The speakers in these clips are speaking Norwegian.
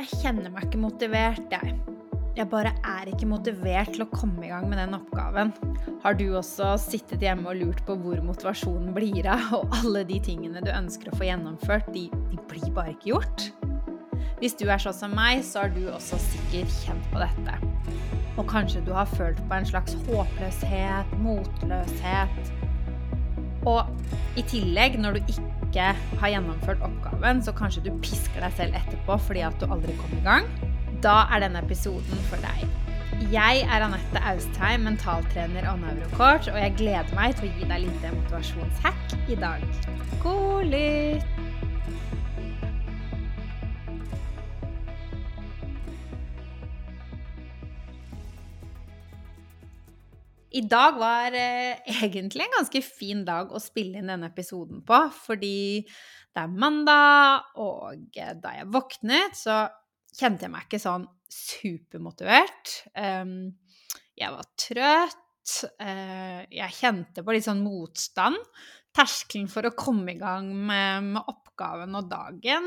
Jeg kjenner meg ikke motivert, jeg. Jeg bare er ikke motivert til å komme i gang med den oppgaven. Har du også sittet hjemme og lurt på hvor motivasjonen blir av, og alle de tingene du ønsker å få gjennomført, de, de blir bare ikke gjort? Hvis du er sånn som meg, så har du også sikkert kjent på dette. Og kanskje du har følt på en slags håpløshet, motløshet. Og i tillegg, når du ikke har gjennomført oppgaven, så kanskje du pisker deg selv etterpå fordi at du aldri kom i gang da er denne episoden for deg. Jeg er Anette Austheim, mentaltrener og neurocoach, og jeg gleder meg til å gi deg litt motivasjonshack i dag. God lytt! I dag var eh, egentlig en ganske fin dag å spille inn denne episoden på, fordi det er mandag, og eh, da jeg våknet, så kjente jeg meg ikke sånn supermotivert. Um, jeg var trøtt. Uh, jeg kjente på litt sånn motstand. Terskelen for å komme i gang med, med oppgaven og dagen,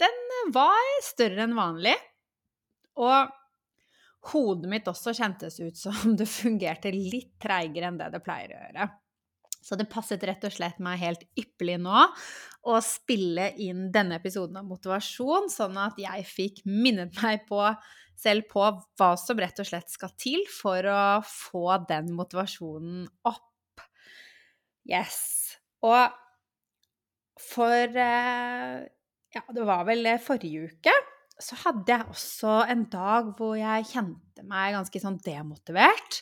den var større enn vanlig. Og hodet mitt også kjentes ut som det fungerte litt treigere enn det det pleier å gjøre. Så det passet rett og slett meg helt ypperlig nå å spille inn denne episoden av motivasjon, sånn at jeg fikk minnet meg på selv på hva som rett og slett skal til for å få den motivasjonen opp. Yes. Og for eh, Ja, det var vel forrige uke så hadde jeg også en dag hvor jeg kjente meg ganske sånn demotivert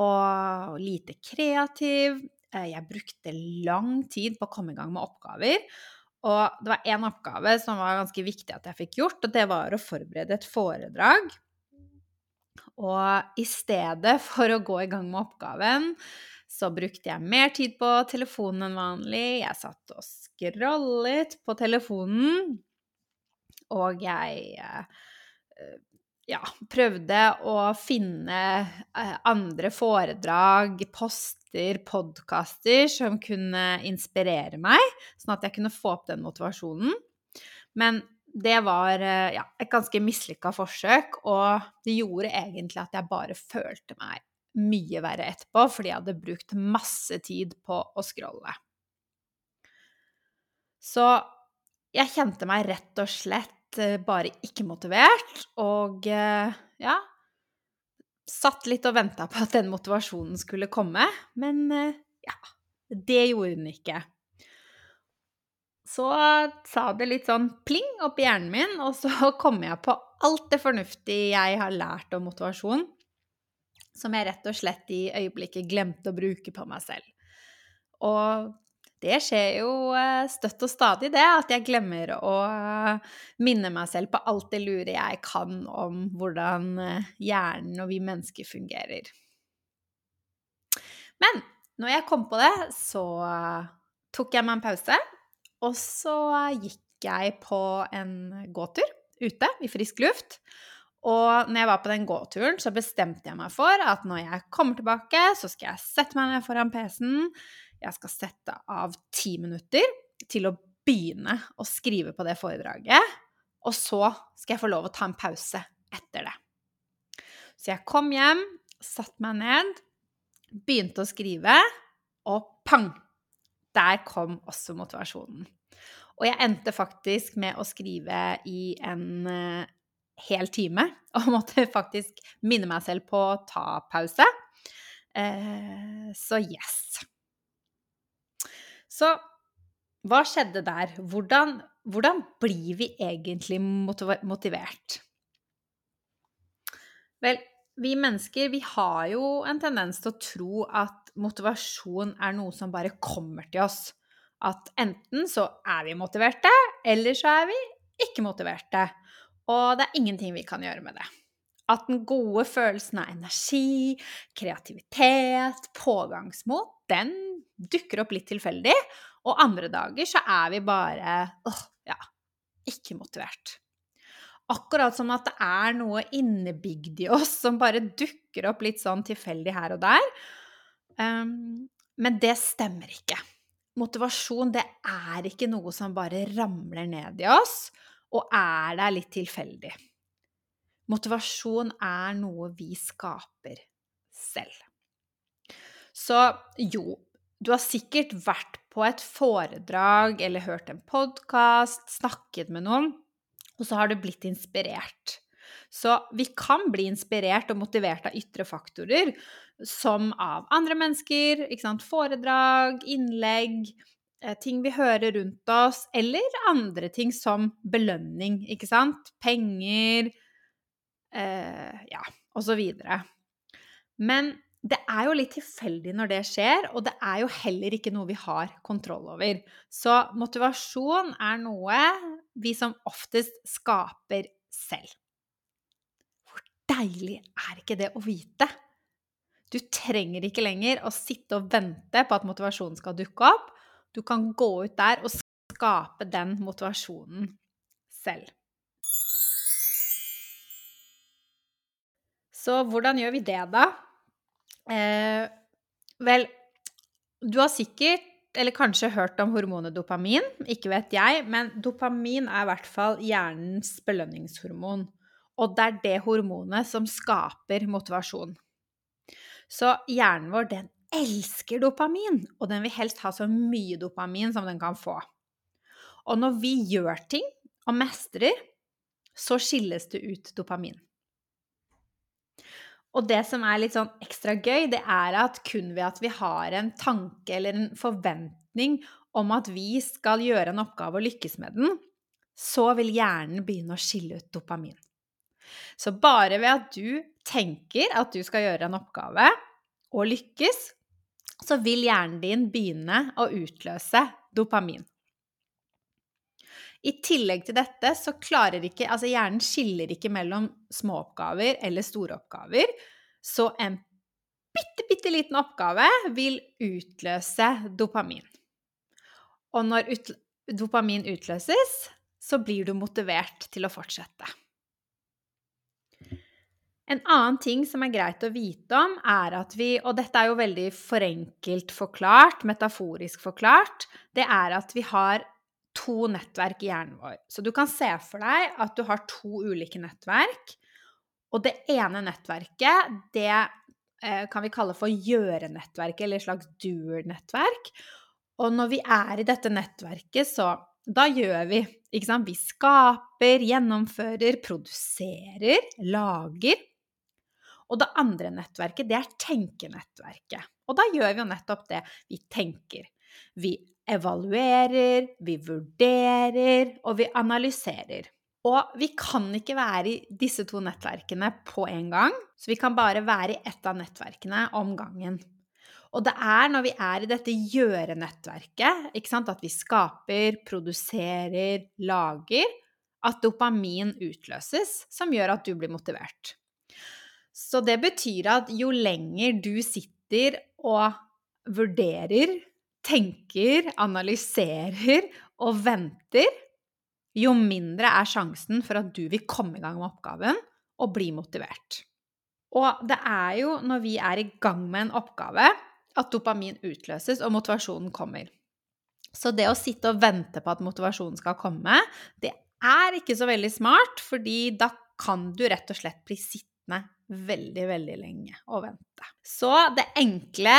og lite kreativ. Eh, jeg brukte lang tid på å komme i gang med oppgaver. Og det var én oppgave som var ganske viktig at jeg fikk gjort, og det var å forberede et foredrag. Og i stedet for å gå i gang med oppgaven, så brukte jeg mer tid på telefonen enn vanlig. Jeg satt og scrollet på telefonen, og jeg eh, ja, prøvde å finne eh, andre foredrag, poster, podkaster som kunne inspirere meg, sånn at jeg kunne få opp den motivasjonen. Men det var eh, ja, et ganske mislykka forsøk, og det gjorde egentlig at jeg bare følte meg mye verre etterpå, fordi jeg hadde brukt masse tid på å scrolle. Så jeg kjente meg rett og slett Eh, bare ikke motivert, og eh, ja Satt litt og venta på at den motivasjonen skulle komme, men eh, ja Det gjorde den ikke. Så sa det litt sånn pling oppi hjernen min, og så kom jeg på alt det fornuftige jeg har lært om motivasjon, som jeg rett og slett i øyeblikket glemte å bruke på meg selv. Og det skjer jo eh, støtt og stadig, det, at jeg glemmer å minne meg selv på alt det lure jeg kan om hvordan eh, hjernen og vi mennesker fungerer. Men når jeg kom på det, så tok jeg meg en pause, og så gikk jeg på en gåtur ute i frisk luft. Og når jeg var på den gåturen, så bestemte jeg meg for at når jeg kommer tilbake, så skal jeg sette meg ned foran PC-en, jeg skal sette av ti minutter til å begynne å skrive på det foredraget. Og så skal jeg få lov å ta en pause etter det. Så jeg kom hjem, satte meg ned, begynte å skrive, og pang! Der kom også motivasjonen. Og jeg endte faktisk med å skrive i en uh, hel time, og måtte faktisk minne meg selv på å ta pause. Uh, så yes. Så hva skjedde der? Hvordan, hvordan blir vi egentlig motivert? Vel, vi mennesker vi har jo en tendens til å tro at motivasjon er noe som bare kommer til oss. At enten så er vi motiverte, eller så er vi ikke motiverte. Og det er ingenting vi kan gjøre med det. At den gode følelsen av energi, kreativitet, pågangsmot, den dukker opp litt tilfeldig. Og andre dager så er vi bare åh, ja, ikke motivert. Akkurat som at det er noe innebygd i oss som bare dukker opp litt sånn tilfeldig her og der. Um, men det stemmer ikke. Motivasjon, det er ikke noe som bare ramler ned i oss. Og er der litt tilfeldig. Motivasjon er noe vi skaper selv. Så jo, du har sikkert vært på et foredrag eller hørt en podkast, snakket med noen, og så har du blitt inspirert. Så vi kan bli inspirert og motivert av ytre faktorer, som av andre mennesker, foredrag, innlegg, eh, ting vi hører rundt oss, eller andre ting som belønning, ikke sant? Penger, eh, ja, og så videre. Men det er jo litt tilfeldig når det skjer, og det er jo heller ikke noe vi har kontroll over. Så motivasjon er noe vi som oftest skaper selv. Hvor deilig er ikke det å vite? Du trenger ikke lenger å sitte og vente på at motivasjonen skal dukke opp. Du kan gå ut der og skape den motivasjonen selv. Så hvordan gjør vi det, da? Eh, vel, du har sikkert eller kanskje hørt om hormonet dopamin. Ikke vet jeg, men dopamin er i hvert fall hjernens belønningshormon. Og det er det hormonet som skaper motivasjon. Så hjernen vår, den elsker dopamin, og den vil helst ha så mye dopamin som den kan få. Og når vi gjør ting og mestrer, så skilles det ut dopamin. Og det som er litt sånn ekstra gøy, det er at kun ved at vi har en tanke eller en forventning om at vi skal gjøre en oppgave og lykkes med den, så vil hjernen begynne å skille ut dopamin. Så bare ved at du tenker at du skal gjøre en oppgave og lykkes, så vil hjernen din begynne å utløse dopamin. I tillegg til dette så klarer ikke Altså hjernen skiller ikke mellom små oppgaver eller store oppgaver. Så en bitte, bitte liten oppgave vil utløse dopamin. Og når ut, dopamin utløses, så blir du motivert til å fortsette. En annen ting som er greit å vite om, er at vi Og dette er jo veldig forenkelt forklart, metaforisk forklart. Det er at vi har to nettverk i hjernen vår. Så du kan se for deg at du har to ulike nettverk. Og det ene nettverket, det eh, kan vi kalle for gjøre-nettverket, eller et slags doer-nettverk. Og når vi er i dette nettverket, så da gjør vi. Ikke sant? Vi skaper, gjennomfører, produserer, lager. Og det andre nettverket, det er tenkenettverket. Og da gjør vi jo nettopp det. Vi tenker. Vi evaluerer, vi vurderer, og vi analyserer. Og vi kan ikke være i disse to nettverkene på en gang, så vi kan bare være i ett av nettverkene om gangen. Og det er når vi er i dette gjøre-nettverket, at vi skaper, produserer, lager, at dopamin utløses, som gjør at du blir motivert. Så det betyr at jo lenger du sitter og vurderer, tenker, analyserer og venter, jo mindre er sjansen for at du vil komme i gang med oppgaven og bli motivert. Og det er jo når vi er i gang med en oppgave, at dopamin utløses og motivasjonen kommer. Så det å sitte og vente på at motivasjonen skal komme, det er ikke så veldig smart, fordi da kan du rett og slett bli sittende veldig, veldig lenge og vente. Så det enkle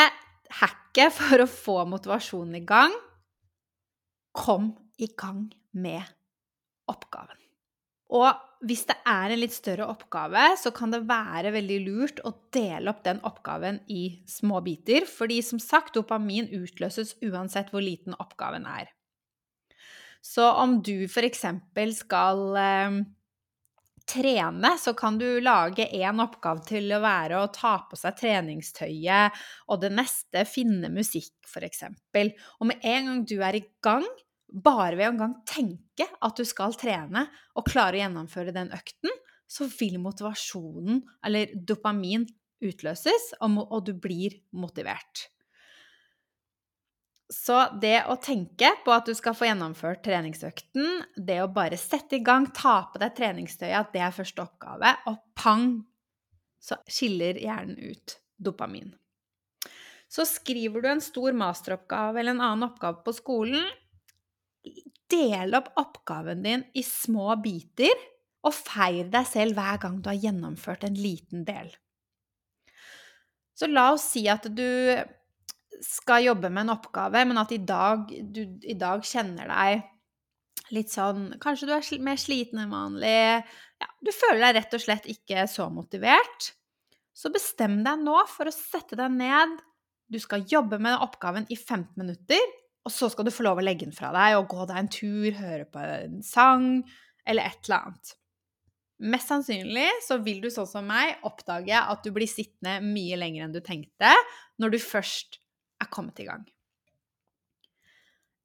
hacket for å få motivasjonen i gang kom i gang med oppgaven. Og hvis det er en litt større oppgave, så kan det være veldig lurt å dele opp den oppgaven i små biter, fordi som sagt, dopamin utløses uansett hvor liten oppgaven er. Så om du f.eks. skal eh, trene, så kan du lage én oppgave til å være å ta på seg treningstøyet, og det neste finne musikk, f.eks. Og med en gang du er i gang, bare ved å engang tenke at du skal trene, og klare å gjennomføre den økten, så vil motivasjonen, eller dopamin, utløses, og, du blir motivert. Så det å tenke på at du skal få gjennomført treningsøkten, det å bare sette i gang, ta på deg treningstøyet, at det er første oppgave, og pang, så skiller hjernen ut dopamin. Så skriver du en stor masteroppgave eller en annen oppgave på skolen, del opp oppgaven din i små biter, og feir deg selv hver gang du har gjennomført en liten del. Så la oss si at du skal jobbe med en oppgave, men at i dag, du i dag kjenner deg litt sånn Kanskje du er mer sliten enn vanlig. Ja, du føler deg rett og slett ikke så motivert. Så bestem deg nå for å sette deg ned. Du skal jobbe med oppgaven i 15 minutter, og så skal du få lov å legge den fra deg og gå deg en tur, høre på en sang eller et eller annet. Mest sannsynlig så vil du sånn som meg oppdage at du blir sittende mye lenger enn du tenkte når du først er kommet i gang.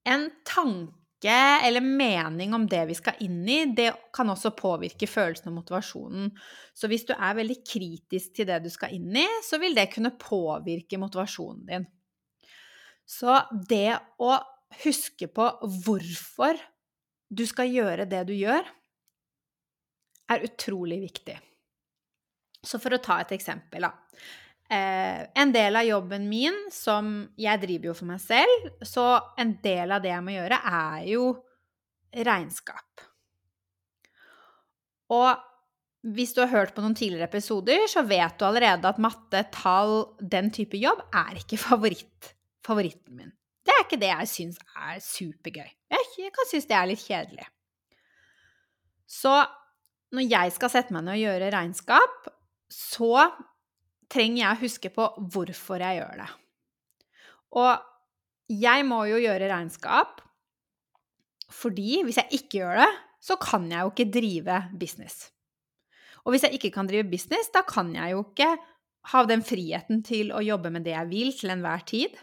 En tanke eller mening om det vi skal inn i, det kan også påvirke følelsen og motivasjonen. Så hvis du er veldig kritisk til det du skal inn i, så vil det kunne påvirke motivasjonen din. Så det å huske på hvorfor du skal gjøre det du gjør, er utrolig viktig. Så for å ta et eksempel, da. Eh, en del av jobben min, som jeg driver jo for meg selv, så en del av det jeg må gjøre, er jo regnskap. Og hvis du har hørt på noen tidligere episoder, så vet du allerede at matte, tall, den type jobb er ikke favoritt, favoritten min. Det er ikke det jeg syns er supergøy. Jeg kan synes det er litt kjedelig. Så når jeg skal sette meg ned og gjøre regnskap, så trenger jeg å huske på hvorfor jeg gjør det. Og jeg må jo gjøre regnskap fordi hvis jeg ikke gjør det, så kan jeg jo ikke drive business. Og hvis jeg ikke kan drive business, da kan jeg jo ikke ha den friheten til å jobbe med det jeg vil til enhver tid.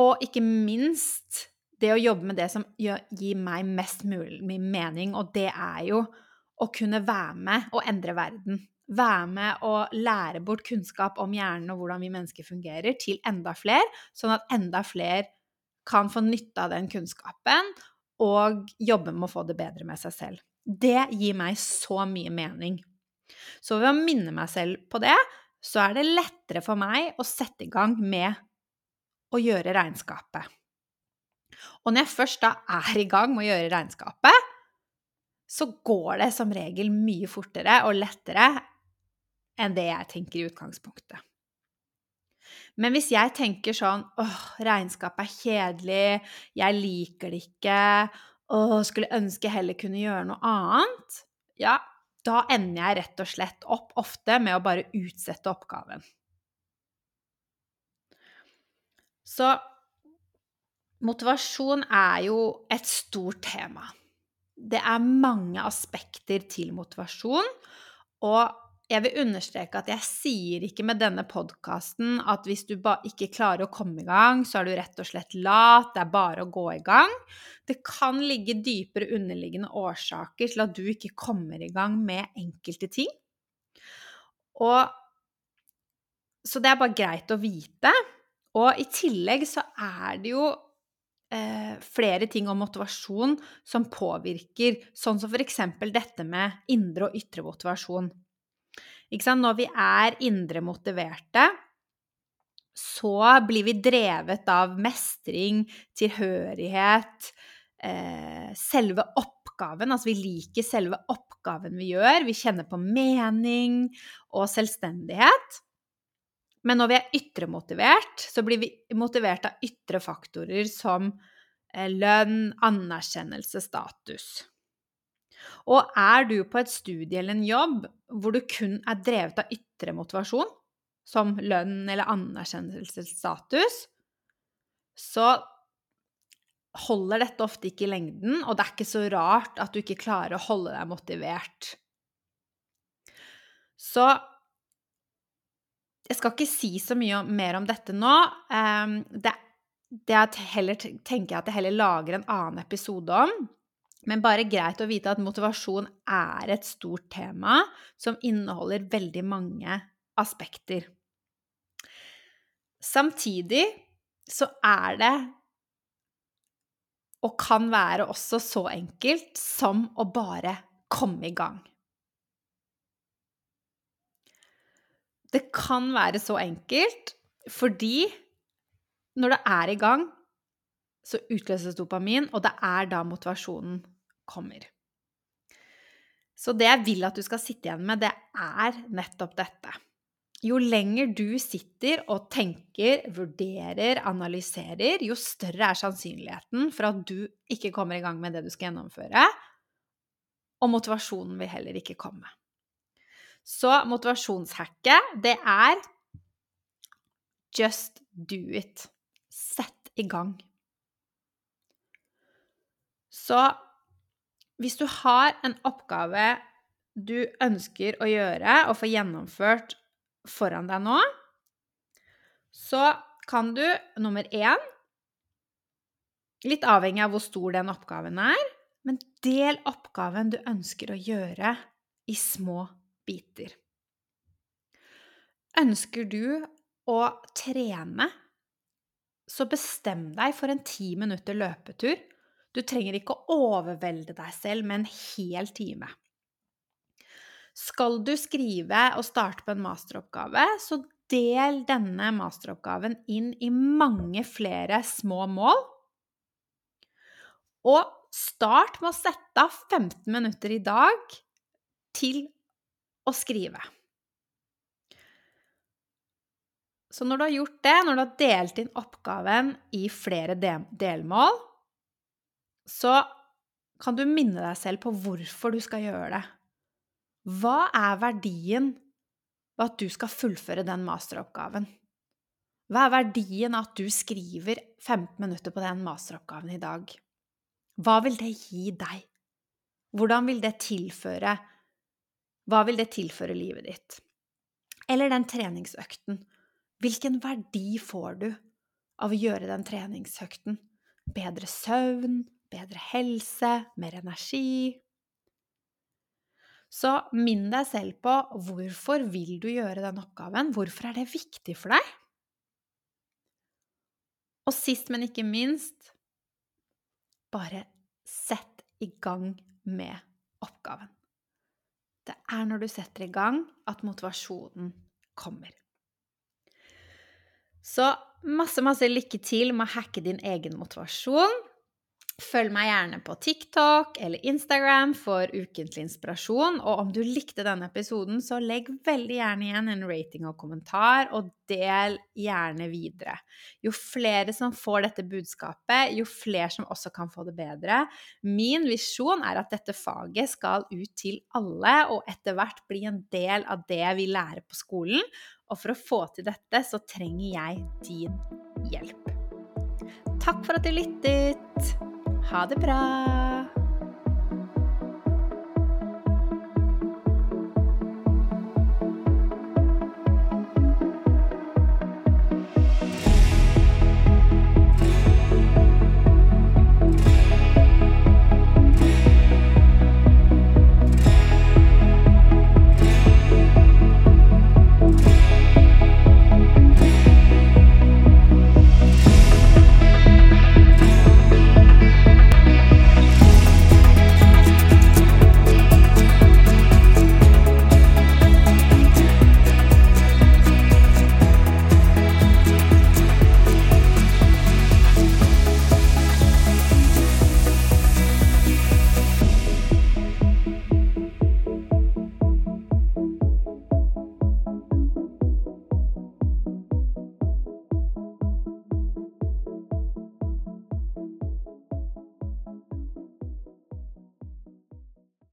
Og ikke minst det å jobbe med det som gir meg mest mulig mening, og det er jo å kunne være med og endre verden. Være med og lære bort kunnskap om hjernen og hvordan vi mennesker fungerer, til enda flere, sånn at enda flere kan få nytte av den kunnskapen og jobbe med å få det bedre med seg selv. Det gir meg så mye mening. Så ved å minne meg selv på det, så er det lettere for meg å sette i gang med å gjøre regnskapet. Og når jeg først da er i gang med å gjøre regnskapet, så går det som regel mye fortere og lettere enn det jeg tenker i utgangspunktet. Men hvis jeg tenker sånn åh, regnskap er kjedelig, jeg liker det ikke, åh, skulle ønske heller kunne gjøre noe annet, ja, da ender jeg rett og slett opp ofte med å bare utsette oppgaven. Så motivasjon er jo et stort tema. Det er mange aspekter til motivasjon, og jeg vil understreke at jeg sier ikke med denne podkasten at hvis du ikke klarer å komme i gang, så er du rett og slett lat, det er bare å gå i gang. Det kan ligge dypere underliggende årsaker til at du ikke kommer i gang med enkelte ting. Og Så det er bare greit å vite. Og i tillegg så er det jo eh, flere ting om motivasjon som påvirker, sånn som f.eks. dette med indre og ytre motivasjon. Når vi er indre motiverte, så blir vi drevet av mestring, tilhørighet, eh, selve oppgaven. Altså vi liker selve oppgaven vi gjør. Vi kjenner på mening og selvstendighet. Men når vi er ytre motivert, så blir vi motivert av ytre faktorer som eh, lønn, anerkjennelse, status. Og er du på et studie eller en jobb hvor du kun er drevet av ytre motivasjon, som lønn eller anerkjennelsesstatus, så holder dette ofte ikke i lengden, og det er ikke så rart at du ikke klarer å holde deg motivert. Så jeg skal ikke si så mye mer om dette nå. Ehm, det, det heller, tenker jeg at jeg heller lager en annen episode om. Men bare greit å vite at motivasjon er et stort tema som inneholder veldig mange aspekter. Samtidig så er det og kan være også så enkelt som å bare komme i gang. Det kan være så enkelt fordi når det er i gang, så utløses dopamin, og det er da motivasjonen kommer. Så det jeg vil at du skal sitte igjen med, det er nettopp dette. Jo lenger du sitter og tenker, vurderer, analyserer, jo større er sannsynligheten for at du ikke kommer i gang med det du skal gjennomføre, og motivasjonen vil heller ikke komme. Så motivasjonshacket, det er just do it. Sett i gang. Så hvis du har en oppgave du ønsker å gjøre og få gjennomført foran deg nå, så kan du nummer én Litt avhengig av hvor stor den oppgaven er, men del oppgaven du ønsker å gjøre, i små biter. Ønsker du å trene, så bestem deg for en ti minutter løpetur. Du trenger ikke å overvelde deg selv med en hel time. Skal du skrive og starte på en masteroppgave, så del denne masteroppgaven inn i mange flere små mål. Og start med å sette av 15 minutter i dag til å skrive. Så når du har gjort det, når du har delt inn oppgaven i flere delmål, så kan du minne deg selv på hvorfor du skal gjøre det. Hva er verdien ved at du skal fullføre den masteroppgaven? Hva er verdien av at du skriver 15 minutter på den masteroppgaven i dag? Hva vil det gi deg? Hvordan vil det tilføre hva vil det tilføre livet ditt? Eller den treningsøkten. Hvilken verdi får du av å gjøre den treningsøkten? Bedre søvn, bedre helse, mer energi? Så minn deg selv på hvorfor vil du gjøre den oppgaven? Hvorfor er det viktig for deg? Og sist, men ikke minst, bare sett i gang med oppgaven. Det er når du setter i gang, at motivasjonen kommer. Så masse, masse lykke til med å hacke din egen motivasjon. Følg meg gjerne på TikTok eller Instagram for ukentlig inspirasjon. Og om du likte denne episoden, så legg veldig gjerne igjen en rating og kommentar, og del gjerne videre. Jo flere som får dette budskapet, jo flere som også kan få det bedre. Min visjon er at dette faget skal ut til alle, og etter hvert bli en del av det vi lærer på skolen. Og for å få til dette, så trenger jeg din hjelp. Takk for at du lyttet! Ha det bra!